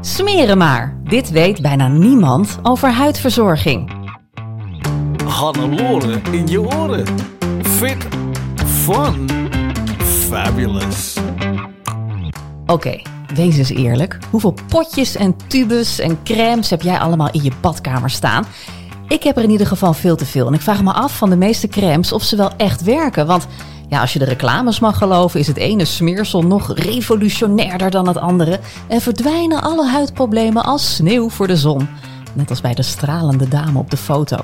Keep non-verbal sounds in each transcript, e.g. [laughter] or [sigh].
Smeren maar. Dit weet bijna niemand over huidverzorging. Hannelore in je oren. Fit, fun, fabulous. Oké, wees eens eerlijk. Hoeveel potjes en tubes en crèmes heb jij allemaal in je badkamer staan? Ik heb er in ieder geval veel te veel. En ik vraag me af van de meeste crèmes of ze wel echt werken. Want ja, als je de reclames mag geloven, is het ene smeersel nog revolutionairder dan het andere. En verdwijnen alle huidproblemen als sneeuw voor de zon. Net als bij de stralende dame op de foto.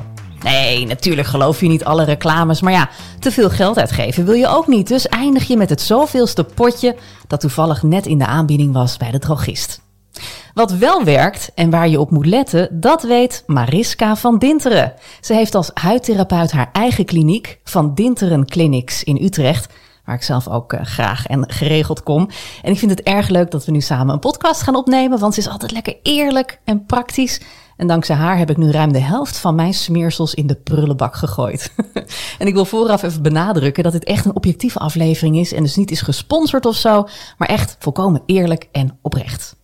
Nee, natuurlijk geloof je niet alle reclames. Maar ja, te veel geld uitgeven wil je ook niet. Dus eindig je met het zoveelste potje dat toevallig net in de aanbieding was bij de drogist. Wat wel werkt en waar je op moet letten, dat weet Mariska van Dinteren. Ze heeft als huidtherapeut haar eigen kliniek, Van Dinteren Clinics in Utrecht, waar ik zelf ook uh, graag en geregeld kom. En ik vind het erg leuk dat we nu samen een podcast gaan opnemen, want ze is altijd lekker eerlijk en praktisch. En dankzij haar heb ik nu ruim de helft van mijn smeersels in de prullenbak gegooid. [laughs] en ik wil vooraf even benadrukken dat dit echt een objectieve aflevering is en dus niet is gesponsord of zo, maar echt volkomen eerlijk en oprecht.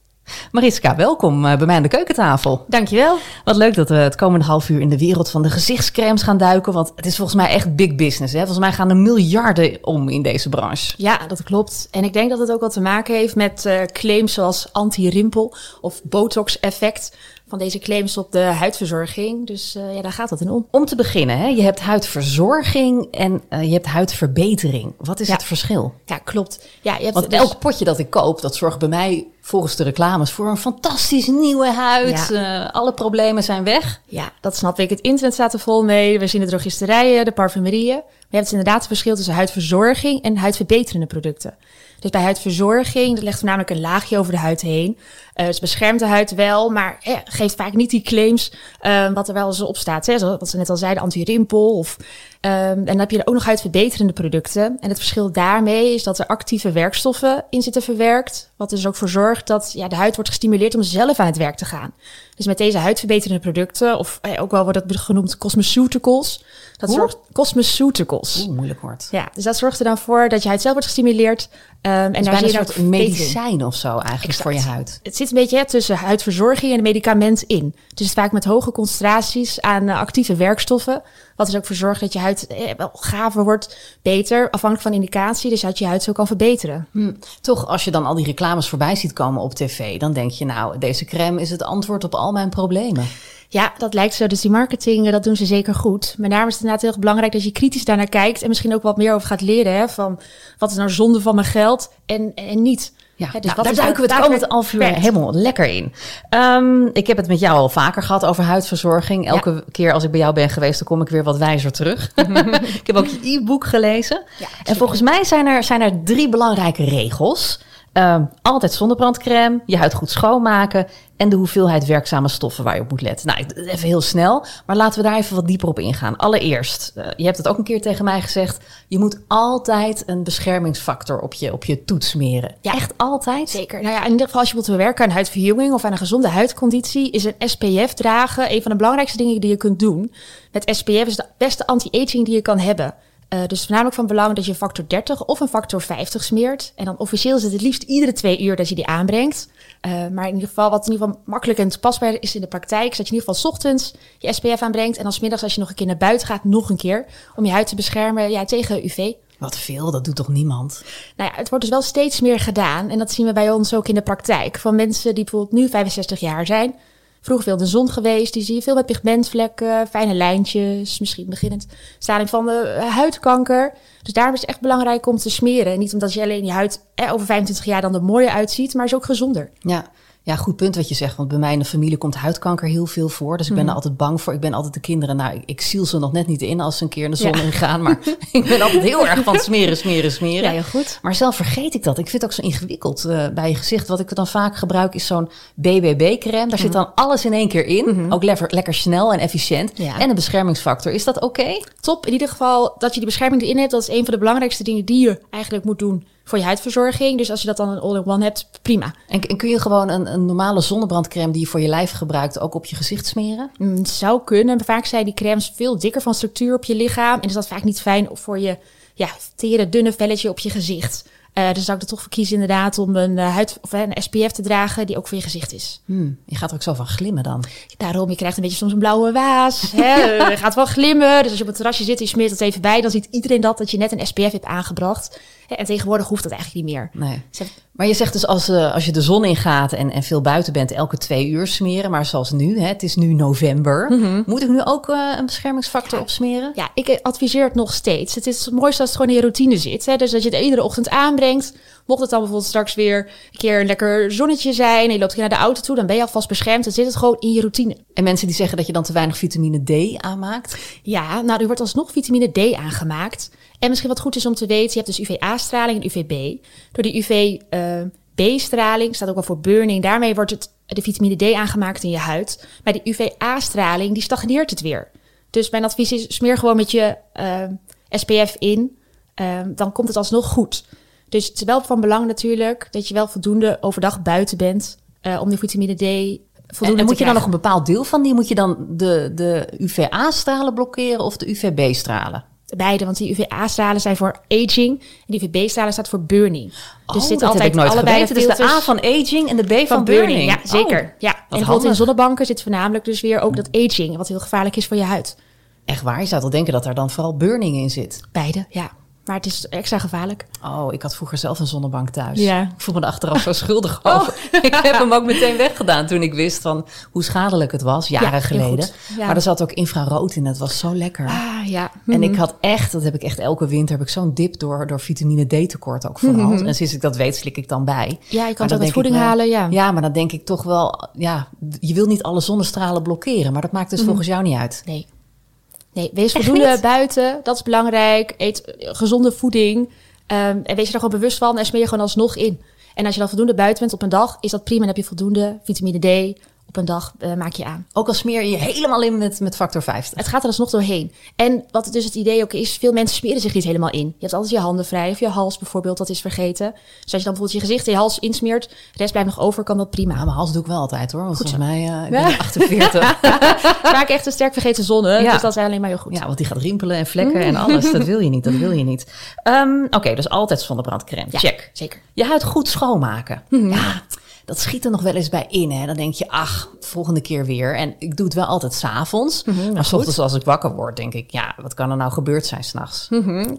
Mariska, welkom eh, bij mij aan de keukentafel. Dankjewel. Wat leuk dat we het komende half uur in de wereld van de gezichtscremes gaan duiken. Want het is volgens mij echt big business. Hè? Volgens mij gaan er miljarden om in deze branche. Ja, dat klopt. En ik denk dat het ook wat te maken heeft met uh, claims zoals anti-rimpel of botox-effect van deze claims op de huidverzorging. Dus uh, ja, daar gaat het in om. Om te beginnen, hè? je hebt huidverzorging en uh, je hebt huidverbetering. Wat is ja. het verschil? Ja, klopt. Ja, je hebt Want dus... elk potje dat ik koop, dat zorgt bij mij volgens de reclames voor een fantastisch nieuwe huid. Ja. Uh, alle problemen zijn weg. Ja, dat snap ik. Het internet staat er vol mee. We zien de drogisterijen, de parfumerieën. Maar je hebt inderdaad het verschil tussen huidverzorging en huidverbeterende producten. Dus bij huidverzorging, dat legt voornamelijk een laagje over de huid heen. Het beschermt de huid wel, maar eh, geeft vaak niet die claims uh, wat er wel eens op staat. Hè? Zoals wat ze net al zeiden, anti-rimpel. Of, en dan heb je er ook nog huidverbeterende producten. En het verschil daarmee is dat er actieve werkstoffen in zitten verwerkt. Wat dus ook voor zorgt dat ja, de huid wordt gestimuleerd om zelf aan het werk te gaan. Dus met deze huidverbeterende producten, of eh, ook wel wordt dat genoemd cosmeceuticals. Dat Hoe? zorgt cosmeceuticals. Oeh, moeilijk woord. Ja, dus dat zorgt er dan voor dat je huid zelf wordt gestimuleerd. Um, en dus daar zie een soort medicijn of zo eigenlijk exact. voor je huid. Het zit een beetje hè, tussen huidverzorging en medicament in. Dus het vaak met hoge concentraties aan uh, actieve werkstoffen. Wat er ook voor zorgt dat je huid eh, wel gaver wordt, beter, afhankelijk van indicatie. Dus dat je huid zo kan verbeteren. Hm. Toch, als je dan al die reclames voorbij ziet komen op tv, dan denk je nou, deze crème is het antwoord op al mijn problemen. Ja, dat lijkt zo. Dus die marketing, dat doen ze zeker goed. Maar daarom is het inderdaad heel erg belangrijk dat je kritisch daarnaar kijkt. En misschien ook wat meer over gaat leren. Hè, van wat is nou zonde van mijn geld en, en niet. Ja, dus nou, daar duiken we het komende half uur helemaal lekker in. Um, ik heb het met jou al vaker gehad over huidverzorging. Elke ja. keer als ik bij jou ben geweest, dan kom ik weer wat wijzer terug. [laughs] ik heb ook je e-book gelezen. Ja, en volgens mij zijn er, zijn er drie belangrijke regels. Um, altijd zonnebrandcrème, je huid goed schoonmaken en de hoeveelheid werkzame stoffen waar je op moet letten. Nou, even heel snel, maar laten we daar even wat dieper op ingaan. Allereerst, uh, je hebt het ook een keer tegen mij gezegd, je moet altijd een beschermingsfactor op je, op je toets smeren. Ja, echt altijd? Zeker. Nou ja, in ieder geval als je wilt werken aan huidverjonging of aan een gezonde huidconditie, is een SPF dragen een van de belangrijkste dingen die je kunt doen. Met SPF is de beste anti-aging die je kan hebben. Uh, dus voornamelijk van belang dat je een factor 30 of een factor 50 smeert. En dan officieel is het het liefst iedere twee uur dat je die aanbrengt. Uh, maar in ieder geval, wat in ieder geval makkelijk en toepasbaar is in de praktijk, is dat je in ieder geval 's ochtends je SPF aanbrengt. En dan middags als je nog een keer naar buiten gaat, nog een keer. Om je huid te beschermen ja, tegen UV. Wat veel, dat doet toch niemand? Nou ja, het wordt dus wel steeds meer gedaan. En dat zien we bij ons ook in de praktijk. Van mensen die bijvoorbeeld nu 65 jaar zijn. Vroeger veel de zon geweest. Die zie je veel met pigmentvlekken, fijne lijntjes, misschien beginnend straling van de huidkanker. Dus daarom is het echt belangrijk om te smeren. Niet omdat je alleen je huid eh, over 25 jaar dan er mooier uitziet, maar is ook gezonder. Ja. Ja, goed punt wat je zegt. Want bij mij in de familie komt huidkanker heel veel voor. Dus ik ben er altijd bang voor. Ik ben altijd de kinderen. Nou, ik, ik ziel ze nog net niet in als ze een keer in de zon Ja. ingaan. Maar [laughs] ik ben altijd heel erg van smeren, smeren, smeren. Ja, heel goed. Maar zelf vergeet ik dat. Ik vind het ook zo ingewikkeld eh, bij je gezicht. Wat ik dan vaak gebruik is zo'n BBB-crème. Daar zit dan alles in één keer in. Ook lekker, lekker snel en efficiënt. Ja. En een beschermingsfactor. Is dat oké? Top, in ieder geval dat je die bescherming erin hebt. Dat is een van de belangrijkste dingen die je eigenlijk moet doen voor je huidverzorging. Dus als je dat dan een all-in-one hebt, prima. En, en kun je gewoon een, een normale zonnebrandcrème die je voor je lijf gebruikt ook op je gezicht smeren? Mm, zou kunnen. Maar vaak zijn die crèmes veel dikker van structuur op je lichaam. En is dat vaak niet fijn voor je ja, tere, dunne velletje op je gezicht. Eh, dus zou ik er toch voor kiezen inderdaad om een, eh, huid, of eh, een SPF te dragen die ook voor je gezicht is. Hmm, je gaat er ook zo van glimmen dan. Daarom, je krijgt een beetje soms een blauwe waas. Hè? [laughs] Je gaat wel glimmen. Dus als je op het terrasje zit en je smeert het even bij, dan ziet iedereen dat, dat je net een SPF hebt aangebracht. En tegenwoordig hoeft dat eigenlijk niet meer. Nee. Maar je zegt dus als, eh, als je de zon ingaat en, en veel buiten bent, elke twee uur smeren. Maar zoals nu, hè, het is nu november. Moet ik nu ook eh, een beschermingsfactor opsmeren? Ja, ik adviseer het nog steeds. Het is het mooiste als het gewoon in je routine zit. Hè? Dus dat je het iedere ochtend aanbrengt. Mocht het dan bijvoorbeeld straks weer een keer een lekker zonnetje zijn... en je loopt naar de auto toe, dan ben je alvast beschermd. Dan zit het gewoon in je routine. En mensen die zeggen dat je dan te weinig vitamine D aanmaakt. Ja, nou, er wordt alsnog vitamine D aangemaakt. En misschien wat goed is om te weten, je hebt dus UVA-straling en UVB. Door die UVB-straling, staat ook wel voor burning, daarmee wordt het, de vitamine D aangemaakt in je huid. Maar die UVA-straling, die stagneert het weer. Dus mijn advies is, smeer gewoon met je eh, SPF in, eh, dan komt het alsnog goed. Dus het is wel van belang natuurlijk dat je wel voldoende overdag buiten bent eh, om die vitamine D En, voldoende en moet je dan nog een bepaald deel van die? Moet je dan de, de UVA-stralen blokkeren of de UVB-stralen? Beide, want die UVA-stralen zijn voor aging en die UVB-stralen staat voor burning. Oh, dus zit altijd nooit allebei geweten. Dus de A van aging en de B van, van burning. burning. Ja, zeker. Oh, ja. En bijvoorbeeld in zonnebanken zit voornamelijk dus weer ook dat aging, wat heel gevaarlijk is voor je huid. Echt waar? Je zou toch denken dat daar dan vooral burning in zit? Beide, ja. Maar het is extra gevaarlijk. Oh, ik had vroeger zelf een zonnebank thuis. Ja. Ik voel me er achteraf zo schuldig [laughs] over. Ik heb hem ook meteen weggedaan toen ik wist van hoe schadelijk het was, jaren Ja, geleden. Ja. Maar er zat ook infrarood in, het was zo lekker. Ah, ja. En ik had echt, dat heb ik echt elke winter, heb ik zo'n dip door, door vitamine D tekort ook vooral. En sinds ik dat weet, slik ik dan bij. Ja, je kan ook uit voeding wel- halen, ja. Ja, maar dan denk ik toch wel, ja, je wil niet alle zonnestralen blokkeren. Maar dat maakt dus volgens jou niet uit. Nee. Nee, wees Echt voldoende niet? buiten. Dat is belangrijk. Eet eh, gezonde voeding. Ehm, en wees je er gewoon bewust van en smeer je gewoon alsnog in. En als je dan voldoende buiten bent op een dag, is dat prima. Dan heb je voldoende vitamine D op een dag, eh, maak je aan. Ook al smeer je je helemaal in met, met factor 50. Het gaat er alsnog doorheen. En wat het dus het idee ook is, veel mensen smeren zich niet helemaal in. Je hebt altijd je handen vrij of je hals bijvoorbeeld, dat is vergeten. Dus als je dan bijvoorbeeld je gezicht en je hals insmeert, de rest blijft nog over, kan dat prima. Ja, mijn hals doe ik wel altijd hoor. Want Goed volgens mij, eh ik ben 48. Vaak [laughs] echt een sterk vergeten zonne, Ja. dus dat is alleen maar heel goed. Ja, want die gaat rimpelen en vlekken en alles. Dat wil je niet, dat wil je niet. [laughs] Ehm, Oké, dus altijd zonnebrandcrème. Ja, Check. zeker. Je huid goed schoonmaken. Ja, dat schiet er nog wel eens bij in. Hè? Dan denk je, ach, volgende keer weer. En ik doe het wel altijd s'avonds. maar s ochtends als ik wakker word, denk ik... ja, wat kan er nou gebeurd zijn s'nachts?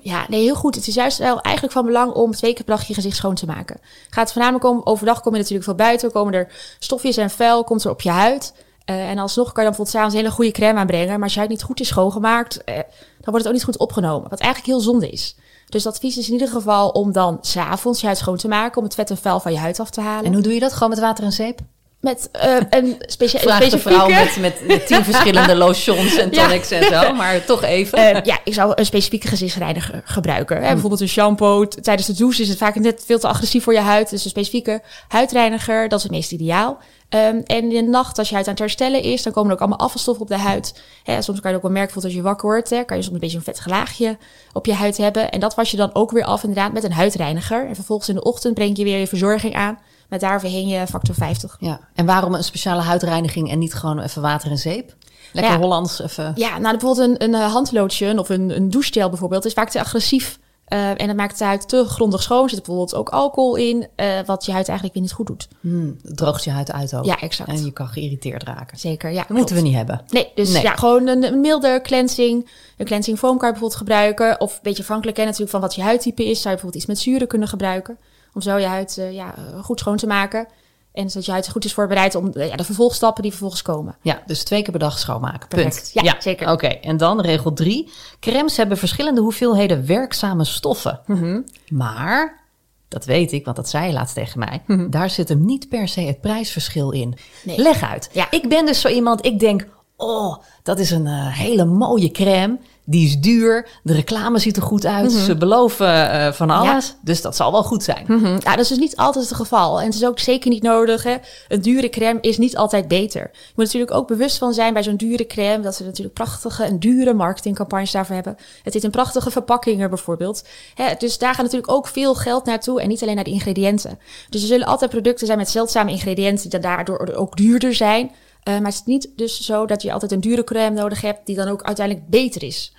Ja, nee, heel goed. Het is juist wel eigenlijk van belang om twee keer per dag je gezicht schoon te maken. Gaat het voornamelijk om, overdag kom je natuurlijk veel buiten, komen er stofjes en vuil, komt er op je huid. Eh, en alsnog kan je dan bijvoorbeeld s'avonds een hele goede crème aanbrengen, maar als je huid niet goed is schoongemaakt, eh, dan wordt het ook niet goed opgenomen. Wat eigenlijk heel zonde is. Dus advies is in ieder geval om dan s'avonds je huid schoon te maken, om het vet en vuil van je huid af te halen. En hoe doe je dat? Gewoon met water en zeep? Met eh, een [laughs] specia Vraagt de specifieke... vrouw met, met, met tien [laughs] verschillende lotions en Ja. tonics en zo. Maar toch even. Eh, ja, ik zou een specifieke gezichtsreiniger gebruiken. Hè, bijvoorbeeld een shampoo. Tijdens de douche is het vaak net veel te agressief voor je huid. Dus een specifieke huidreiniger, dat is het meest ideaal. Ehm, en in de nacht, als je huid aan het herstellen is, dan komen er ook allemaal afvalstoffen op de huid. Hè, soms kan je ook wel merken, als je wakker wordt, hè, kan je soms een beetje een vet laagje op je huid hebben. En dat was je dan ook weer af inderdaad met een huidreiniger. En vervolgens in de ochtend breng je weer je verzorging aan. Met daaroverheen je factor 50. ja. En waarom een speciale huidreiniging en niet gewoon even water en zeep? Lekker Ja. Hollands even. Ja, nou bijvoorbeeld een, een eh, handlotion of een, een douchegel bijvoorbeeld is vaak te agressief. Eh, en dat maakt de huid te grondig schoon. Er zit bijvoorbeeld ook alcohol in, eh, wat je huid eigenlijk weer niet goed doet. Hmm, het droogt je huid uit ook. Ja, exact. En je kan geïrriteerd raken. Zeker, ja. Dat moeten we niet hebben. Nee, dus Nee. ja, gewoon een, een milde cleansing. Een cleansing foam kan je bijvoorbeeld gebruiken. Of een beetje afhankelijk hè, natuurlijk van wat je huidtype is. Zou je bijvoorbeeld iets met zuren kunnen gebruiken. Om zo je huid eh, ja, eh, goed schoon te maken. En zodat je huid goed is voorbereid om eh, ja, de vervolgstappen die vervolgens komen. Ja, dus twee keer per dag schoonmaken. Perfect. Punt. Ja, zeker. Oké, en dan regel drie. Crèmes hebben verschillende hoeveelheden werkzame stoffen. Mhm. Maar, dat weet ik, want dat zei je laatst tegen mij. Daar zit hem niet per se het prijsverschil in. Nee. Leg uit. Ja. Ik ben dus zo iemand, ik denk... Oh, dat is een eh, hele mooie crème. Die is duur. De reclame ziet er goed uit. Ze beloven eh, van alles. Dus dat zal wel goed zijn. Mhm. Ja, dat is dus niet altijd het geval. En het is ook zeker niet nodig. Hè. Een dure crème is niet altijd beter. Je moet natuurlijk ook bewust van zijn bij zo'n dure crème... dat ze natuurlijk prachtige en dure marketingcampagnes daarvoor hebben. Het zit in prachtige verpakkingen bijvoorbeeld. Hè, dus daar gaat natuurlijk ook veel geld naartoe... en niet alleen naar de ingrediënten. Dus er zullen altijd producten zijn met zeldzame ingrediënten... die daardoor ook duurder zijn... Eh, maar het is niet dus zo dat je altijd een dure crème nodig hebt... die dan ook uiteindelijk beter is.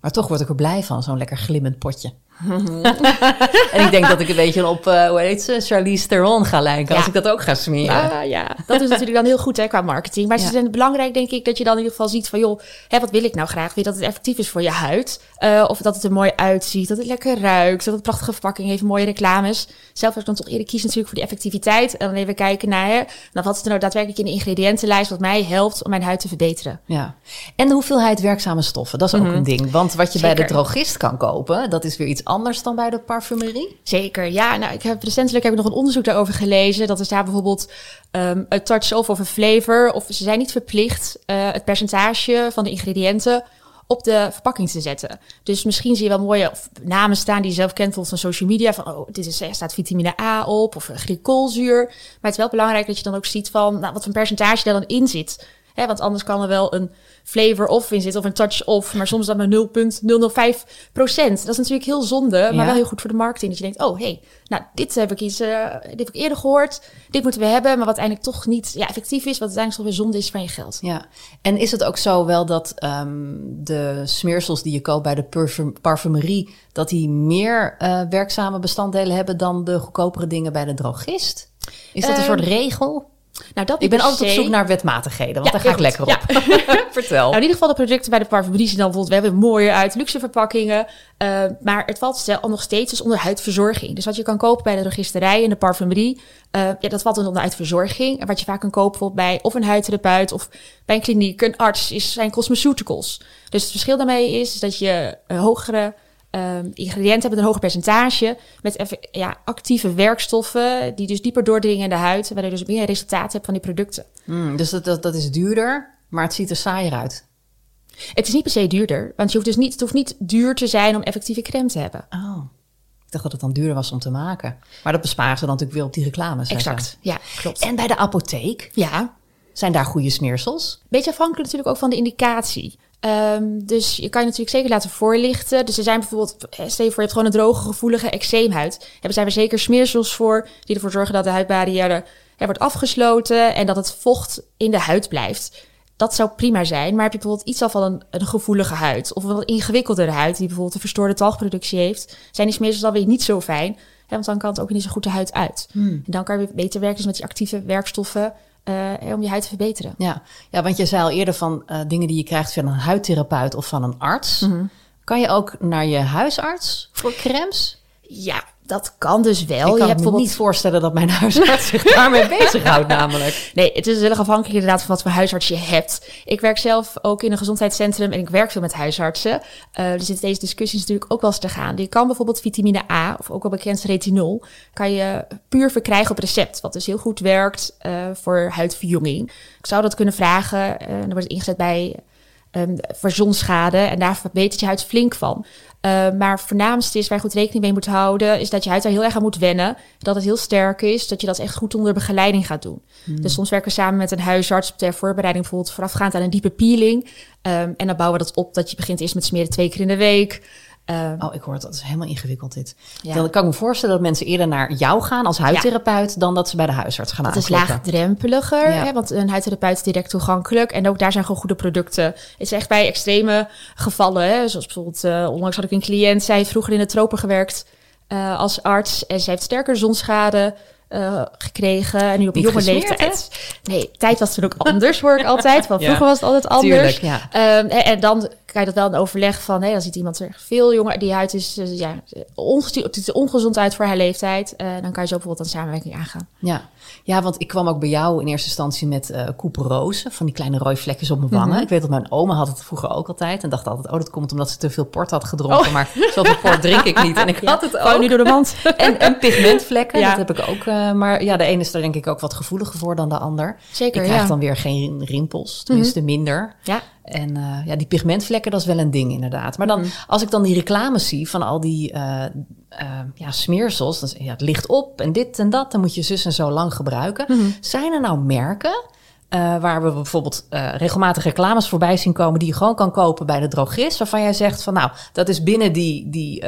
Maar toch word ik er blij van, zo'n lekker glimmend potje. [laughs] en ik denk dat ik een beetje op, eh, hoe heet ze, Charlize Theron ga lijken... als Ja. ik dat ook ga smeren. Ah, ja, dat is natuurlijk dan heel goed hè, qua marketing. Maar het Ja. is dan belangrijk, denk ik, dat je dan in ieder geval ziet van... joh, hè, wat wil ik nou graag? Wil je dat het effectief is voor je huid? Eh, of dat het er mooi uitziet, dat het lekker ruikt... dat het prachtige verpakking heeft, mooie reclames. Zelf heb ik dan toch eerder kiezen natuurlijk voor die effectiviteit. En dan even kijken naar, hè, nou, wat is er nou daadwerkelijk in de ingrediëntenlijst... wat mij helpt om mijn huid te verbeteren. Ja, en de hoeveelheid werkzame stoffen, dat is ook een ding. Want wat je bij de Mhm. Drogist kan kopen, dat is weer iets anders dan bij de parfumerie. Zeker, ja. Nou, ik heb recentelijk heb ik nog een onderzoek daarover gelezen. Dat is daar bijvoorbeeld ehm een touch of of een flavor. Of ze zijn niet verplicht eh, het percentage van de ingrediënten op de verpakking te zetten. Dus misschien zie je wel mooie namen staan die je zelf kent van social media. Van, oh, dit is, er staat vitamine A op of glycolzuur. Maar het is wel belangrijk dat je dan ook ziet van nou, wat voor percentage daar dan in zit. Hè, want anders kan er wel een flavor of in zitten of een touch of, maar soms dan maar 0,005 procent. Dat is natuurlijk heel zonde, maar Ja. wel heel goed voor de marketing. Dat je denkt, oh hey, nou dit heb ik iets, eh, dit heb ik eerder gehoord, dit moeten we hebben, maar wat uiteindelijk toch niet ja, effectief is, wat uiteindelijk toch weer zonde is van je geld. Ja, en is het ook zo wel dat ehm, de smeersels die je koopt bij de parfum- parfumerie, dat die meer eh, werkzame bestanddelen hebben dan de goedkopere dingen bij de drogist? Is dat een Ehm, soort regel? Nou, dat Ik ben per altijd op zoek naar wetmatigheden, want Ja, daar ga ik lekker op. [laughs] [laughs] Vertel. Nou, in ieder geval de producten bij de parfumerie zien dan bijvoorbeeld... we hebben mooier uit, luxe verpakkingen. eh, maar het valt stel, nog steeds dus onder huidverzorging. Dus wat je kan kopen bij de drogisterij en de parfumerie... eh, ja, dat valt dan onder huidverzorging. En wat je vaak kan kopen bijvoorbeeld bij of een huidtherapeut... of bij een kliniek, een arts, is, zijn cosmeceuticals. Dus het verschil daarmee is, dat je een hogere... ehm, ingrediënten hebben een hoger percentage met ja, actieve werkstoffen die dus dieper doordringen in de huid, waardoor je dus meer resultaat hebt van die producten. Hmm, dus dat, dat, dat is duurder, maar het ziet er saaier uit. Het is niet per se duurder, want je hoeft dus niet, het hoeft niet duur te zijn om effectieve crème te hebben. Oh, ik dacht dat het dan duurder was om te maken. Maar dat besparen ze dan natuurlijk weer op die reclames. Exact, ja, klopt. En bij de apotheek, ja, zijn daar goede smeersels? beetje afhankelijk natuurlijk ook van de indicatie. Ehm, dus je kan je natuurlijk zeker laten voorlichten. Dus er zijn bijvoorbeeld, eh, stel je voor, je hebt gewoon een droge, gevoelige eczeemhuid. Hebben zijn er zeker smeersels voor die ervoor zorgen dat de huidbarrière wordt afgesloten en dat het vocht in de huid blijft. Dat zou prima zijn, maar heb je bijvoorbeeld iets al van een, een gevoelige huid of een wat ingewikkeldere huid die bijvoorbeeld een verstoorde talgproductie heeft, zijn die smeersels dan weer niet zo fijn. Hè, want dan kan het ook niet zo goed de huid uit. En dan kan je beter werken dus met die actieve werkstoffen eh, om je huid te verbeteren. Ja, ja want je zei al eerder van eh, dingen die je krijgt van een huidtherapeut of van een arts. Mhm. Kan je ook naar je huisarts voor crèmes? Ja, dat kan dus wel. ik je kan hebt me bijvoorbeeld niet voorstellen dat mijn [laughs] huisarts zich daarmee [laughs] bezighoudt namelijk. Nee, het is heel erg afhankelijk inderdaad van wat voor huisarts je hebt. Ik werk zelf ook in een gezondheidscentrum en ik werk veel met huisartsen. Eh dus zitten deze discussies natuurlijk ook wel eens te gaan. Je kan bijvoorbeeld vitamine A, of ook wel bekend retinol, kan je puur verkrijgen op recept. Wat dus heel goed werkt eh, voor huidverjonging. Ik zou dat kunnen vragen. eh, dan wordt het ingezet bij ehm, voor zonschade en daar verbetert je huid flink van. Eh, maar voornaamste is waar je goed rekening mee moet houden, is dat je huid daar heel erg aan moet wennen. Dat het heel sterk is, dat je dat echt goed onder begeleiding gaat doen. Dus soms werken we samen met een huisarts ter voorbereiding, bijvoorbeeld voorafgaand aan een diepe peeling. Ehm, en dan bouwen we dat op dat je begint eerst met smeren twee keer in de week. Ehm, Oh, ik hoor het, dat is helemaal ingewikkeld dit. Ja. Dan kan ik me voorstellen dat mensen eerder naar jou gaan als huidtherapeut dan dat ze bij de huisarts gaan Het is laagdrempeliger, Ja. hè, want een huidtherapeut is direct toegankelijk. En ook daar zijn gewoon goede producten. Het is echt bij extreme gevallen, hè, zoals bijvoorbeeld, eh, onlangs had ik een cliënt, zij heeft vroeger in de tropen gewerkt eh, als arts. En zij heeft sterker zonschade eh, gekregen. En nu op Niet jonge gesmeerd, leeftijd. Nee, tijd was toen ook anders, hoor ik altijd. Want [laughs] Ja. vroeger was het altijd anders. Tuurlijk, ja. Ehm, en, en dan kan je dat wel in overleg van, hé, dan ziet iemand er veel jonger, die huid is, uh, ja, ongestu- het ziet er ongezond uit voor haar leeftijd. Uh, dan kan je zo bijvoorbeeld een samenwerking aangaan. Ja. ja, want ik kwam ook bij jou in eerste instantie met uh, couperose, van die kleine rode vlekjes op mijn wangen. Mhm. Ik weet dat mijn oma had het vroeger ook altijd en dacht altijd, oh, dat komt omdat ze te veel port had gedronken. Oh. Maar zoveel port drink ik niet. En ik [laughs] Ja, had het ook. nu door de mand. [laughs] En, en pigmentvlekken, [laughs] Ja. dat heb ik ook. eh, maar ja, de ene is daar denk ik ook wat gevoeliger voor dan de ander. Zeker, ik krijg ja. dan weer geen rimpels, tenminste minder. Ja. En eh, ja, die pigmentvlekken, dat is wel een ding inderdaad. Maar dan, Mhm. als ik dan die reclames zie van al die eh, eh, ja, smeersels, dan ja, het ligt op en dit en dat, dan moet je zus en zo lang gebruiken. Mhm. Zijn er nou merken waar we bijvoorbeeld regelmatig reclames voorbij zien komen die je gewoon kan kopen bij de drogist, waarvan jij zegt van nou, dat is binnen die, die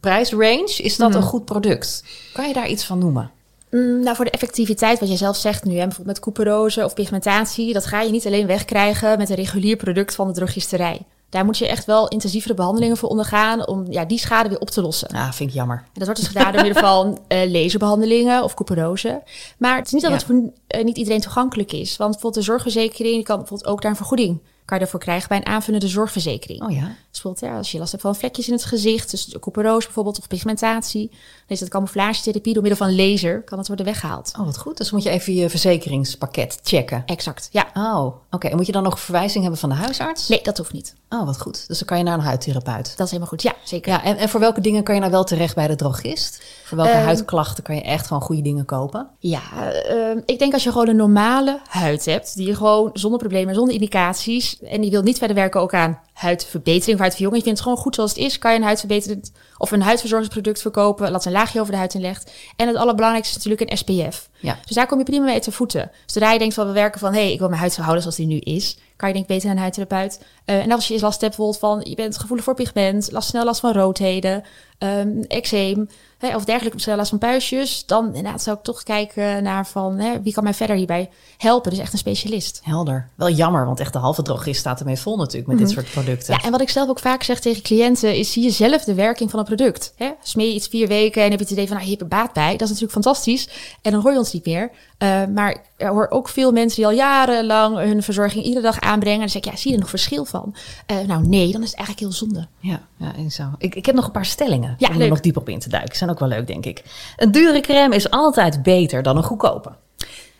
prijsrange, is dat Mhm. een goed product? Kan je daar iets van noemen? Mm, nou, voor de effectiviteit, wat jij zelf zegt nu, hè, bijvoorbeeld met couperose of pigmentatie, dat ga je niet alleen wegkrijgen met een regulier product van de drogisterij. Daar moet je echt wel intensievere behandelingen voor ondergaan om ja, die schade weer op te lossen. Ah, vind ik jammer. En dat wordt dus gedaan door middel van [laughs] eh, laserbehandelingen of couperose. Maar het is niet dat Ja. het voor eh, niet iedereen toegankelijk is. Want bijvoorbeeld de zorgverzekering, die kan bijvoorbeeld ook daar een vergoeding kan je daarvoor krijgen bij een aanvullende zorgverzekering. Oh ja. Dus bijvoorbeeld ja, als je last hebt van vlekjes in het gezicht, dus couperose bijvoorbeeld of pigmentatie, dan is dat camouflagetherapie door middel van laser kan dat worden weggehaald. Oh, wat goed. Dus moet je even je verzekeringspakket checken. Exact, ja. Oh, oké. En moet je dan nog verwijzing hebben van de huisarts? Nee, dat hoeft niet. Oh, wat goed. Dus dan kan je naar een huidtherapeut. Dat is helemaal goed. Ja, zeker. Ja, en, en voor welke dingen kan je nou wel terecht bij de drogist? Voor welke Ehm, huidklachten kan je echt gewoon goede dingen kopen? Ja, eh, ik denk als je gewoon een normale huid hebt, die je gewoon zonder problemen, zonder indicaties, en die wil niet verder werken ook aan huidverbetering of huidverjonging, je vindt het gewoon goed zoals het is, kan je een huidverbeterend of een huidverzorgingsproduct verkopen, laat een laagje over de huid inlegt. En het allerbelangrijkste is natuurlijk een SPF. Ja. Dus daar kom je prima mee te voeten. Zodra je denkt van we werken van, hé, hey, ik wil mijn huid zo houden zoals die nu is, kan je denk beter naar een huidtherapeut. Eh, en als je eens last hebt bijvoorbeeld van, je bent gevoelig voor pigment, last, snel last van roodheden, ehm eczeem, hè, of dergelijke, last van puistjes, dan inderdaad zou ik toch kijken naar van, hè, wie kan mij verder hierbij helpen? Dus echt een specialist. Helder. Wel jammer, want echt de halve drogist staat ermee vol natuurlijk met dit soort producten. Ja, en wat ik zelf ook vaak zeg tegen cliënten is: zie je zelf de werking van een product. Hè? Smeer je iets vier weken en heb je het idee van, nou, je hebt er baat bij. Dat is natuurlijk fantastisch. En dan hoor je ons niet meer. Uh, maar ik hoor ook veel mensen die al jarenlang hun verzorging iedere dag aanbrengen. En dan zeg ik, ja, zie je er nog verschil van? Uh, nou, nee, dan is het eigenlijk heel zonde. Ja, ja en zo. Ik, ik heb nog een paar stellingen Ja, om er nog dieper op in te duiken. Zijn ook wel leuk, denk ik. Een dure crème is altijd beter dan een goedkope.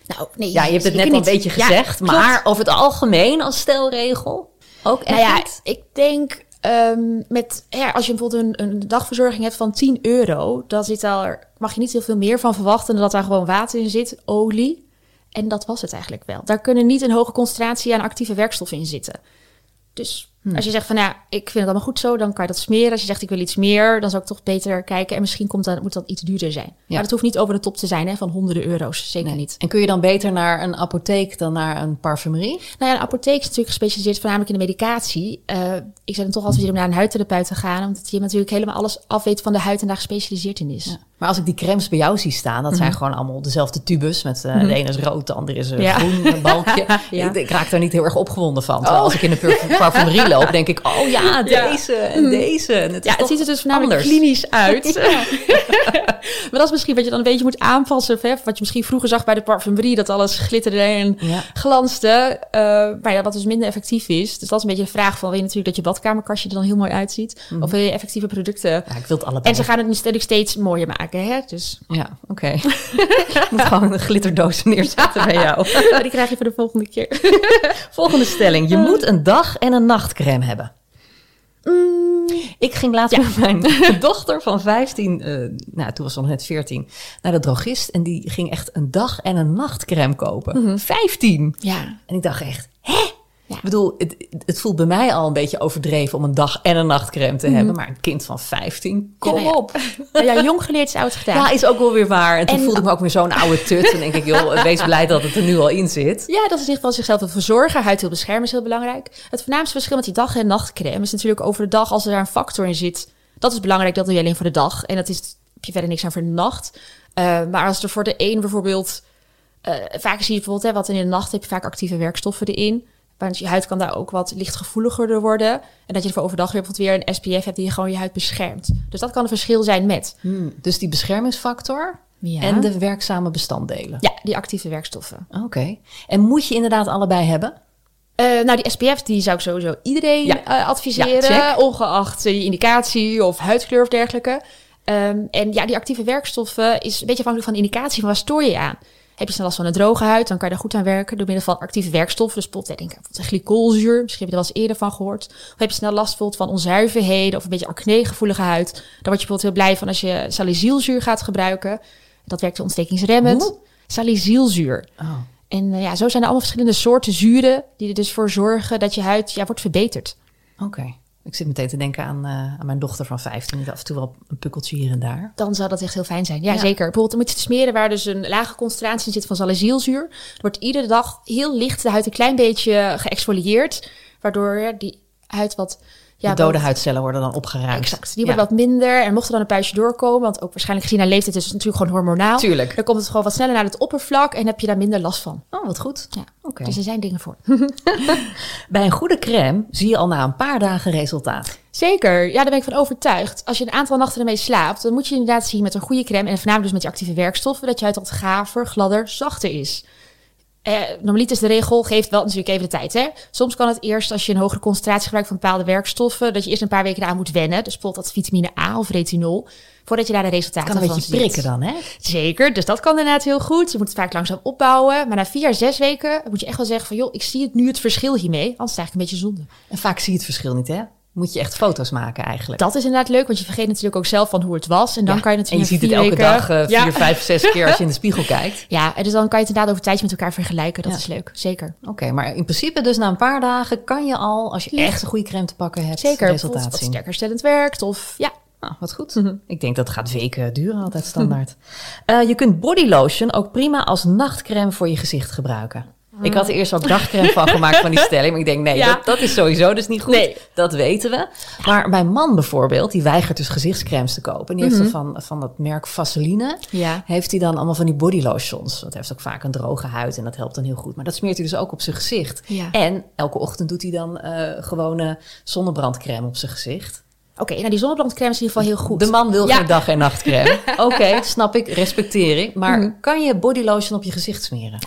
Nou, nee, Ja, je hebt het net al een beetje gezegd, maar over het algemeen als stelregel ook echt Nou ja, niet? ik denk um, met, ja, als je bijvoorbeeld een, een dagverzorging hebt van 10 euro, dan zit daar, mag je niet heel veel meer van verwachten dan dat daar gewoon water in zit, olie. En dat was het eigenlijk wel. Daar kunnen niet een hoge concentratie aan actieve werkstoffen in zitten. Dus Hmm. als je zegt van ja, ik vind het allemaal goed zo, dan kan je dat smeren. Als je zegt ik wil iets meer, dan zou ik toch beter kijken. En misschien komt dat, moet dat iets duurder zijn. Maar dat hoeft niet over de top te zijn hè, van honderden euro's. Zeker Nee. niet. En kun je dan beter naar een apotheek dan naar een parfumerie? Nou ja, een apotheek is natuurlijk gespecialiseerd voornamelijk in de medicatie. Uh, ik zou dan toch altijd weer om naar een huidtherapeut te gaan. Omdat je natuurlijk helemaal alles afweet van de huid en daar gespecialiseerd in is. Ja. Maar als ik die crèmes bij jou zie staan, dat zijn gewoon allemaal dezelfde tubus. Met uh, de ene is rood, de andere is een Ja. groen een balkje. [laughs] Ja. ik, ik raak daar niet heel erg opgewonden van. Terwijl als ik in een parf- parfumerie [laughs] loop, denk ik, oh ja, deze en deze. En het, Ja, het ziet er dus voornamelijk anders. klinisch [laughs] uit. [laughs] maar dat is misschien wat je dan een beetje moet aanpassen. Hè? Wat je misschien vroeger zag bij de parfumerie, dat alles glitterde en glanste. Uh, maar ja, wat dus minder effectief is. Dus dat is een beetje de vraag van, wil je natuurlijk dat je badkamerkastje er dan heel mooi uitziet? Of wil je effectieve producten? Ja, ik wil het allebei. En ze gaan het natuurlijk steeds mooier maken, hè? Dus Ja, oké. [laughs] moet gewoon een glitterdoos neerzetten bij jou. die krijg je voor de volgende keer. Volgende stelling. Je moet een dag- en een nachtcrème hebben. Ik ging laatst Ja. met [laughs] mijn dochter van 15, eh, nou toen was ze nog net 14, naar de drogist. En die ging echt een dag- en een nachtcrème kopen. 15! Ja. En ik dacht echt, hè? Ik bedoel, het, het voelt bij mij al een beetje overdreven om een dag- en een nachtcrème te hebben. Maar een kind van 15, kom Ja, nou ja. op. Nou [laughs] ja, jong geleerd is oud gedaan. Ja, is ook wel weer waar. En toen En- voelde ik me ook weer zo'n oude tut. En denk ik, joh, [laughs] wees blij dat het er nu al in zit. Ja, dat is in ieder geval zichzelf wil verzorgen. Huid heel beschermen is heel belangrijk. Het voornaamste verschil met die dag- en nachtcrème is natuurlijk over de dag als er daar een factor in zit. Dat is belangrijk, dat doe je alleen voor de dag. En dat is, heb je verder niks aan voor de nacht. Uh, maar als er voor de een bijvoorbeeld... Uh, vaak zie je bijvoorbeeld, hè, wat in de nacht heb je vaak actieve werkstoffen erin. Want je huid kan daar ook wat lichtgevoeliger door worden. En dat je voor overdag weer bijvoorbeeld weer een SPF hebt die je gewoon je huid beschermt. Dus dat kan een verschil zijn met. Hmm, dus die beschermingsfactor Ja. en de werkzame bestanddelen. Ja, die actieve werkstoffen. Oké. En moet je inderdaad allebei hebben? Eh, nou, die SPF die zou ik sowieso iedereen Ja. eh, adviseren, Ja, ongeacht eh, je indicatie of huidkleur of dergelijke. Ehm, en ja, die actieve werkstoffen is een beetje afhankelijk van de indicatie van waar stoor je aan. Heb je snel last van een droge huid, dan kan je daar goed aan werken door middel van actieve werkstoffen. Dus bijvoorbeeld, denk bijvoorbeeld glycolzuur, misschien heb je er wel eens eerder van gehoord. Of heb je snel last bijvoorbeeld van onzuiverheden of een beetje acne-gevoelige huid. Dan word je bijvoorbeeld heel blij van als je salicylzuur gaat gebruiken. Dat werkt ontstekingsremmend. Hoe? Salicylzuur. Oh. En eh, ja, zo zijn er allemaal verschillende soorten zuren die er dus voor zorgen dat je huid ja, wordt verbeterd. Oké. Ik zit meteen te denken aan, eh, aan mijn dochter van 15. Die af en toe wel een pukkeltje hier en daar. Dan zou dat echt heel fijn zijn. Ja, Ja. zeker. Bijvoorbeeld te smeren waar dus een lage concentratie in zit van salicylzuur. Wordt iedere dag heel licht de huid een klein beetje geëxfolieerd. Waardoor die huid wat... Ja, de dode huidcellen worden dan opgeruimd. Exact. Die Ja. wordt wat minder. En mocht er dan een puistje doorkomen, want ook waarschijnlijk gezien haar leeftijd is het natuurlijk gewoon hormonaal. Tuurlijk. Dan komt het gewoon wat sneller naar het oppervlak en heb je daar minder last van. Oh, wat goed. Ja. Dus er zijn dingen voor. [laughs] Bij een goede crème zie je al na een paar dagen resultaat. Zeker, ja, daar ben ik van overtuigd. Als je een aantal nachten ermee slaapt, dan moet je inderdaad zien met een goede crème en voornamelijk dus met je actieve werkstoffen, dat je huid wat gaver, gladder, zachter is. Eh, normaliter is de regel, geeft wel natuurlijk even de tijd. Hè? Soms kan het eerst, als je een hogere concentratie gebruikt van bepaalde werkstoffen, dat je eerst een paar weken eraan moet wennen. Dus bijvoorbeeld dat vitamine A of retinol, voordat je daar de resultaten Kan een van beetje ziet. prikken dan, hè? Zeker, dus dat kan inderdaad heel goed. Je moet het vaak langzaam opbouwen. Maar na vier, zes weken moet je echt wel zeggen van... joh, ik zie het nu het verschil hiermee. Anders is het eigenlijk een beetje zonde. En vaak zie je het verschil niet, hè? Moet je echt foto's maken eigenlijk. Dat is inderdaad leuk, want je vergeet natuurlijk ook zelf van hoe het was. En dan Ja. kan je en je natuurlijk ziet het elke dag eh, ja. vier, vijf, zes [laughs] keer als je in de spiegel kijkt. Ja, en dus dan kan je het inderdaad over tijd met elkaar vergelijken. Dat Ja. is leuk, zeker. Oké, maar in principe dus na een paar dagen kan je al, als je echt een goede crème te pakken hebt, Zeker, resultaat wat zien. sterker herstellend werkt. Of ja, Nou, wat goed. Ik denk dat gaat weken duren, altijd standaard. [laughs] Eh, je kunt body lotion ook prima als nachtcrème voor je gezicht gebruiken. Ik had er eerst ook dagcrème van gemaakt van die [laughs] stelling. Maar ik denk, nee, Ja. dat, dat is sowieso dus niet goed. Nee. Dat weten we. Maar mijn man bijvoorbeeld, die weigert dus gezichtscrèmes te kopen. En die heeft er van, van dat merk Vaseline. Ja. Heeft hij dan allemaal van die body lotions. Dat heeft ook vaak een droge huid en dat helpt dan heel goed. Maar dat smeert hij dus ook op zijn gezicht. Ja. En elke ochtend doet hij dan eh gewone zonnebrandcrème op zijn gezicht. oké, nou die zonnebrandcrème is in ieder geval heel goed. De man wil geen dag- en nachtcrème. [laughs] Oké, snap ik, respecteer ik. Maar kan je body lotion op je gezicht smeren?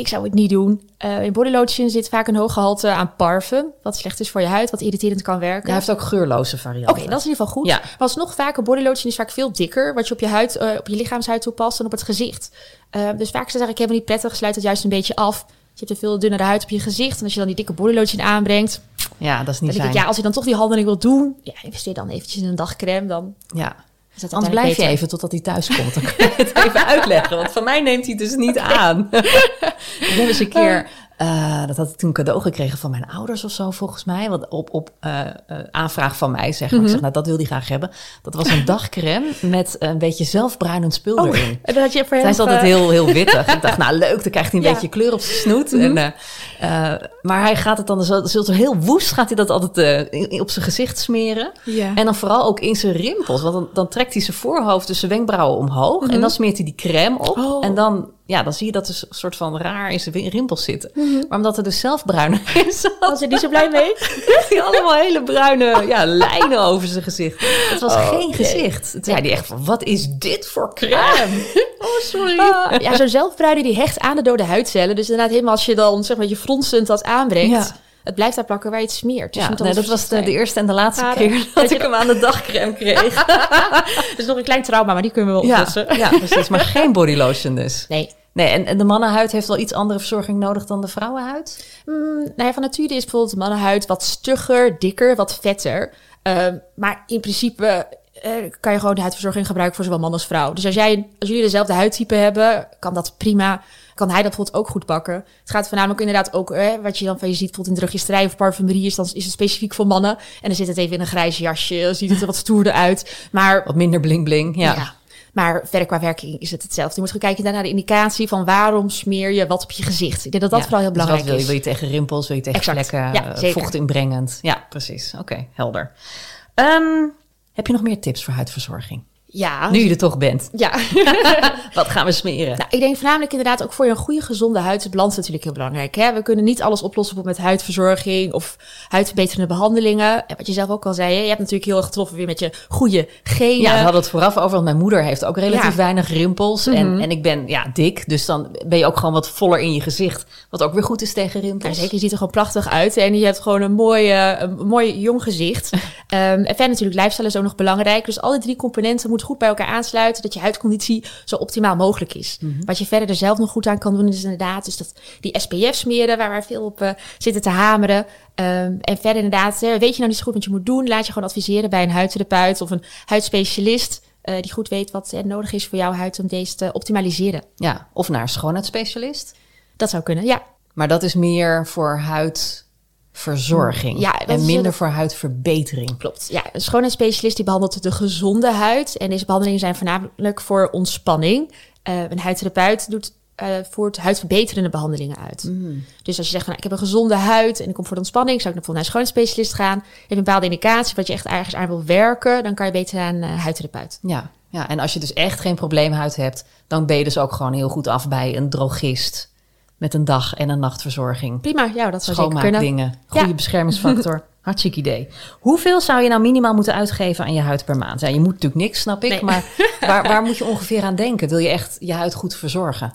Ik zou het niet doen. Eh, in body lotion zit vaak een hoog gehalte aan parfum. Wat slecht is voor je huid, wat irriterend kan werken. Hij heeft ook geurloze varianten. Oké, dat is in ieder geval goed. Ja. Maar alsnog vaak een body lotion is vaak veel dikker, wat je op je huid, eh, op je lichaamshuid toepast dan op het gezicht. Eh, dus vaak is het eigenlijk helemaal niet prettig, sluit het juist een beetje af. Je hebt een veel dunnere huid op je gezicht en als je dan die dikke body lotion aanbrengt, Ja, dat is dan niet denk ik, fijn. ja, als je dan toch die handeling wil doen, ja, investeer dan eventjes in een dagcrème, dan Ja. Dat Anders blijf je even totdat hij thuis komt. Dan kan je [laughs] het even uitleggen. Want van mij neemt hij het dus niet aan. [laughs] ik heb eens een keer... eh, dat had ik toen cadeau gekregen van mijn ouders of zo, volgens mij. Want op, op eh, eh, aanvraag van mij, zeg maar. Ik zeg, nou, dat wil hij graag hebben. Dat was een dagcrème [laughs] met een beetje zelfbruinend spul Oh, erin. en dan had je voor hem... Zij is altijd heel, heel wittig. [laughs] Ik dacht, nou leuk, dan krijgt hij een Ja. beetje kleur op zijn snoet. en, eh, eh, maar hij gaat het dan zo, zo heel woest, gaat hij dat altijd in- op zijn gezicht smeren. En dan vooral ook in zijn rimpels. Want dan, dan trekt hij zijn voorhoofd dus zijn wenkbrauwen omhoog. En dan smeert hij die crème op. Oh. En dan, ja, dan zie je dat er een soort van raar in zijn rimpels zitten. Mhm. Maar omdat er dus zelf bruin [laughs] is, was er niet zo blij mee? hij allemaal hele bruine ja, [laughs] lijnen over zijn gezicht. Het was geen gezicht. Toen zei hij echt van, wat is dit voor crème? [laughs] Oh, sorry. Ah, ja, zo'n zelfbruining die hecht aan de dode huidcellen. Dus inderdaad helemaal als je dan zeg maar je fronsend dat aanbrengt, Ja. het blijft daar plakken waar je het smeert. Dus Ja, nee, dat was de, eerste en de laatste keer dat- dat ik hem aan de dagcrème kreeg. is nog een klein trauma, maar die kunnen we wel Ja, oplossen. ja, precies. Maar geen body lotion dus. Nee. Nee, en, en de mannenhuid heeft wel iets andere verzorging nodig dan de vrouwenhuid? Mm, nou ja, van nature is bijvoorbeeld de mannenhuid wat stugger, dikker, wat vetter. Ehm, maar in principe eh, kan je gewoon de huidverzorging gebruiken voor zowel man als vrouw. Dus als, jij, als jullie dezelfde huidtype hebben, kan dat prima. Kan hij dat bijvoorbeeld ook goed bakken. Het gaat voornamelijk inderdaad ook, eh, wat je dan van je ziet, bijvoorbeeld in drogisterij of parfumerie, is, dan is het specifiek voor mannen. En dan zit het even in een grijs jasje, dan ziet het er wat stoerder uit. Maar Wat minder bling bling, ja. ja. Maar verder qua werking is het hetzelfde. Je moet gewoon kijken naar de indicatie van waarom smeer je wat op je gezicht. Ik denk dat dat Ja, vooral heel dus belangrijk wat wil je? is. Wil je tegen rimpels, wil je tegen Exact. vlekken, Ja, eh, vocht inbrengend? Ja, precies. Oké, helder. Ehm, heb je nog meer tips voor huidverzorging? Ja. Nu je er toch bent. Ja. [laughs] Wat gaan we smeren? Nou, ik denk voornamelijk inderdaad ook voor je een goede gezonde huid is balans natuurlijk heel belangrijk. Hè? We kunnen niet alles oplossen met huidverzorging of huidverbeterende behandelingen. En wat je zelf ook al zei, hè, je hebt natuurlijk heel erg getroffen weer met je goede genen. Ja, we hadden het vooraf over, want mijn moeder heeft ook relatief Ja. Mhm. weinig rimpels. en, en ik ben ja, dik, dus dan ben je ook gewoon wat voller in je gezicht. Wat ook weer goed is tegen Ja, rimpels. zeker, je ziet er gewoon prachtig uit en je hebt gewoon een mooi, een mooi jong gezicht. [laughs] Ehm, en verder natuurlijk, lifestyle is ook nog belangrijk. Dus alle drie componenten moeten goed bij elkaar aansluiten, dat je huidconditie zo optimaal mogelijk is. Wat je verder er zelf nog goed aan kan doen, is inderdaad dus dat, die SPF smeren, waar wij veel op eh, zitten te hameren. Ehm, en verder inderdaad, eh, weet je nou niet zo goed wat je moet doen, laat je gewoon adviseren bij een huidtherapeut of een huidspecialist. eh, die goed weet wat er nodig is voor jouw huid om deze te optimaliseren. Ja, of naar een schoonheidsspecialist. Dat zou kunnen, ja. Maar dat is meer voor huidverzorging. Ja, en minder voor huidverbetering. Klopt. Ja, een schoonheidsspecialist die behandelt de gezonde huid. En deze behandelingen zijn voornamelijk voor ontspanning. Eh, een huidtherapeut doet, eh, voert huidverbeterende behandelingen uit. Mm. Dus als je zegt van nou, ik heb een gezonde huid en ik kom voor de ontspanning, zou ik bijvoorbeeld naar een schoonheidsspecialist gaan. Heb je een bepaalde indicatie wat je echt ergens aan wil werken, dan kan je beter naar een eh, huidtherapeut. Ja, ja, en als je dus echt geen probleemhuid hebt, dan ben je dus ook gewoon heel goed af bij een drogist. Met een dag- en een nachtverzorging. Prima, ja, dat zou. Schoonmaakdingen, goede Ja. beschermingsfactor. [laughs] Hartstikke idee. Hoeveel zou je nou minimaal moeten uitgeven aan je huid per maand? Ja, je moet natuurlijk niks, snap ik. Nee. Maar [laughs] waar, waar moet je ongeveer aan denken? Wil je echt je huid goed verzorgen?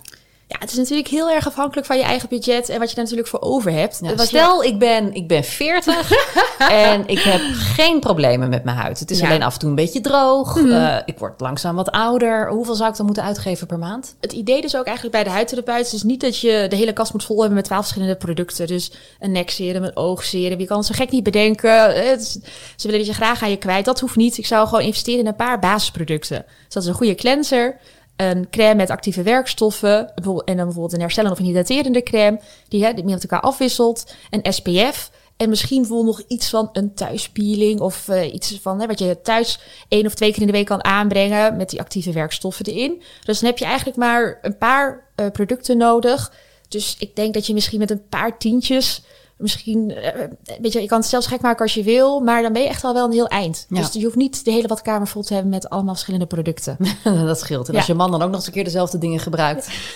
Ja, het is natuurlijk heel erg afhankelijk van je eigen budget en wat je daar natuurlijk voor over hebt. Je- stel, ik ben, ik ben 40 [laughs] en ik heb geen problemen met mijn huid. Het is Ja. alleen af en toe een beetje droog. Eh, ik word langzaam wat ouder. Hoeveel zou ik dan moeten uitgeven per maand? Het idee dus ook eigenlijk bij de huidtherapeut is niet dat je de hele kast moet vol hebben met twaalf verschillende producten. Dus een nekserum, een oogserum. Je kan het zo gek niet bedenken. Het is- ze willen dat je graag aan je kwijt. Dat hoeft niet. Ik zou gewoon investeren in een paar basisproducten. Dus dat is een goede cleanser. Een crème met actieve werkstoffen. En dan bijvoorbeeld een herstellende of een hydraterende crème. Die, hè, die met elkaar afwisselt. Een SPF. En misschien bijvoorbeeld nog iets van een thuispeeling. Of eh, iets van hè, wat je thuis één of twee keer in de week kan aanbrengen. Met die actieve werkstoffen erin. Dus dan heb je eigenlijk maar een paar eh, producten nodig. Dus ik denk dat je misschien met een paar tientjes. Misschien, eh, weet je, je kan het zelfs gek maken als je wil, maar dan ben je echt al wel een heel eind. Ja. Dus je hoeft niet de hele badkamer vol te hebben met allemaal verschillende producten. [laughs] dat scheelt. En Ja. als je man dan ook nog eens een keer dezelfde dingen gebruikt, [laughs]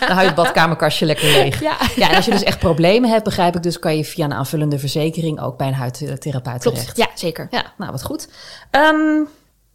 dan hou je het badkamerkastje lekker leeg. Ja. Ja, en als je dus echt problemen hebt, begrijp ik dus, kan je via een aanvullende verzekering ook bij een huidtherapeut terecht. Klopt. Ja, zeker. Ja, nou wat goed. Ehm,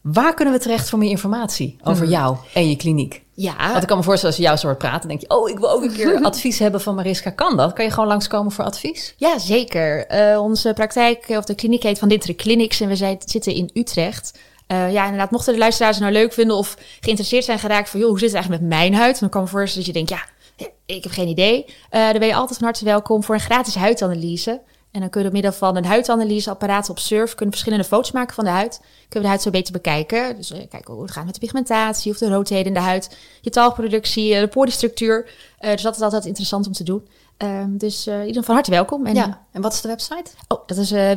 waar kunnen we terecht voor meer informatie over jou en je kliniek? Ja, Want ik kan me voorstellen, als je jou zo hoort praten, denk je, oh, ik wil ook een keer [laughs] advies hebben van Mariska. Kan dat? Kan je gewoon langskomen voor advies? ja zeker. Eh, onze praktijk, of de kliniek heet Van Dintere Clinics en we zijn, zitten in Utrecht. Eh, ja, inderdaad, mochten de luisteraars het nou leuk vinden of geïnteresseerd zijn geraakt van, joh, hoe zit het eigenlijk met mijn huid? Dan kan me voorstellen dat je denkt, ja, ik heb geen idee. Eh, dan ben je altijd van harte welkom voor een gratis huidanalyse. En dan kunnen we door middel van een huidanalyseapparaat op Surf kunnen verschillende foto's maken van de huid. Kunnen we de huid zo beter bekijken. Dus eh, kijken hoe het gaat met de pigmentatie of de roodheden in de huid, je talgproductie, eh, de poristructuur. Eh, dus dat is altijd interessant om te doen. Ehm, dus eh iedereen van harte welkom. En, Ja. En wat is de website? Oh, dat is uh.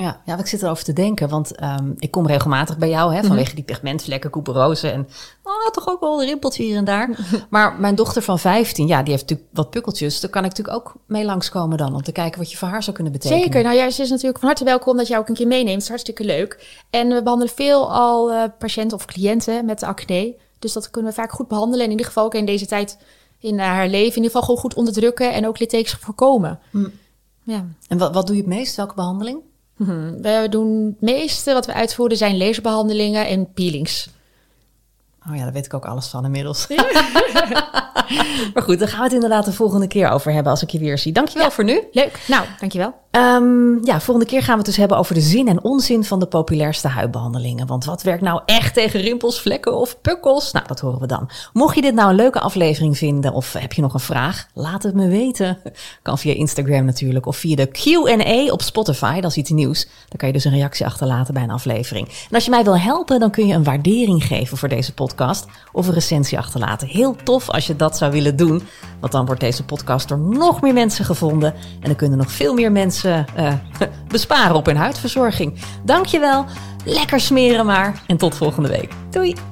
Ja, ja, ik zit erover te denken, want ehm, ik kom regelmatig bij jou, hè, vanwege die pigmentvlekken, couperose en oh, toch ook wel een rimpeltje hier en daar. [laughs] maar mijn dochter van 15, ja, die heeft natuurlijk wat pukkeltjes. Daar kan ik natuurlijk ook mee langskomen dan, om te kijken wat je voor haar zou kunnen betekenen. Zeker. Nou ja, ze is natuurlijk van harte welkom dat je ook een keer meeneemt. Het is hartstikke leuk. En we behandelen veel al eh, patiënten of cliënten met acne. Dus dat kunnen we vaak goed behandelen. En in ieder geval ook in deze tijd in haar leven in ieder geval gewoon goed onderdrukken en ook littekens voorkomen. Ja. En wat, wat doe je het meest? Welke behandeling? Mhm. We doen het meeste wat we uitvoeren zijn laserbehandelingen en peelings. Oh ja, daar weet ik ook alles van inmiddels. [laughs] maar goed, daar gaan we het inderdaad de volgende keer over hebben als ik je weer zie. Dankjewel voor nu. Leuk. Nou, dankjewel. Ehm, ja, volgende keer gaan we het dus hebben over de zin en onzin van de populairste huidbehandelingen. Want wat werkt nou echt tegen rimpels, vlekken of pukkels? Nou, dat horen we dan. Mocht je dit nou een leuke aflevering vinden of heb je nog een vraag, laat het me weten. Kan via Instagram natuurlijk of via de Q&A op Spotify, dat is iets nieuws. Dan kan je dus een reactie achterlaten bij een aflevering. En als je mij wil helpen, dan kun je een waardering geven voor deze podcast of een recensie achterlaten. Heel tof als je dat zou willen doen, want dan wordt deze podcast door nog meer mensen gevonden en dan kunnen nog veel meer mensen eh, [laughs] besparen op hun huidverzorging. Dankjewel, lekker smeren maar en tot volgende week. Doei!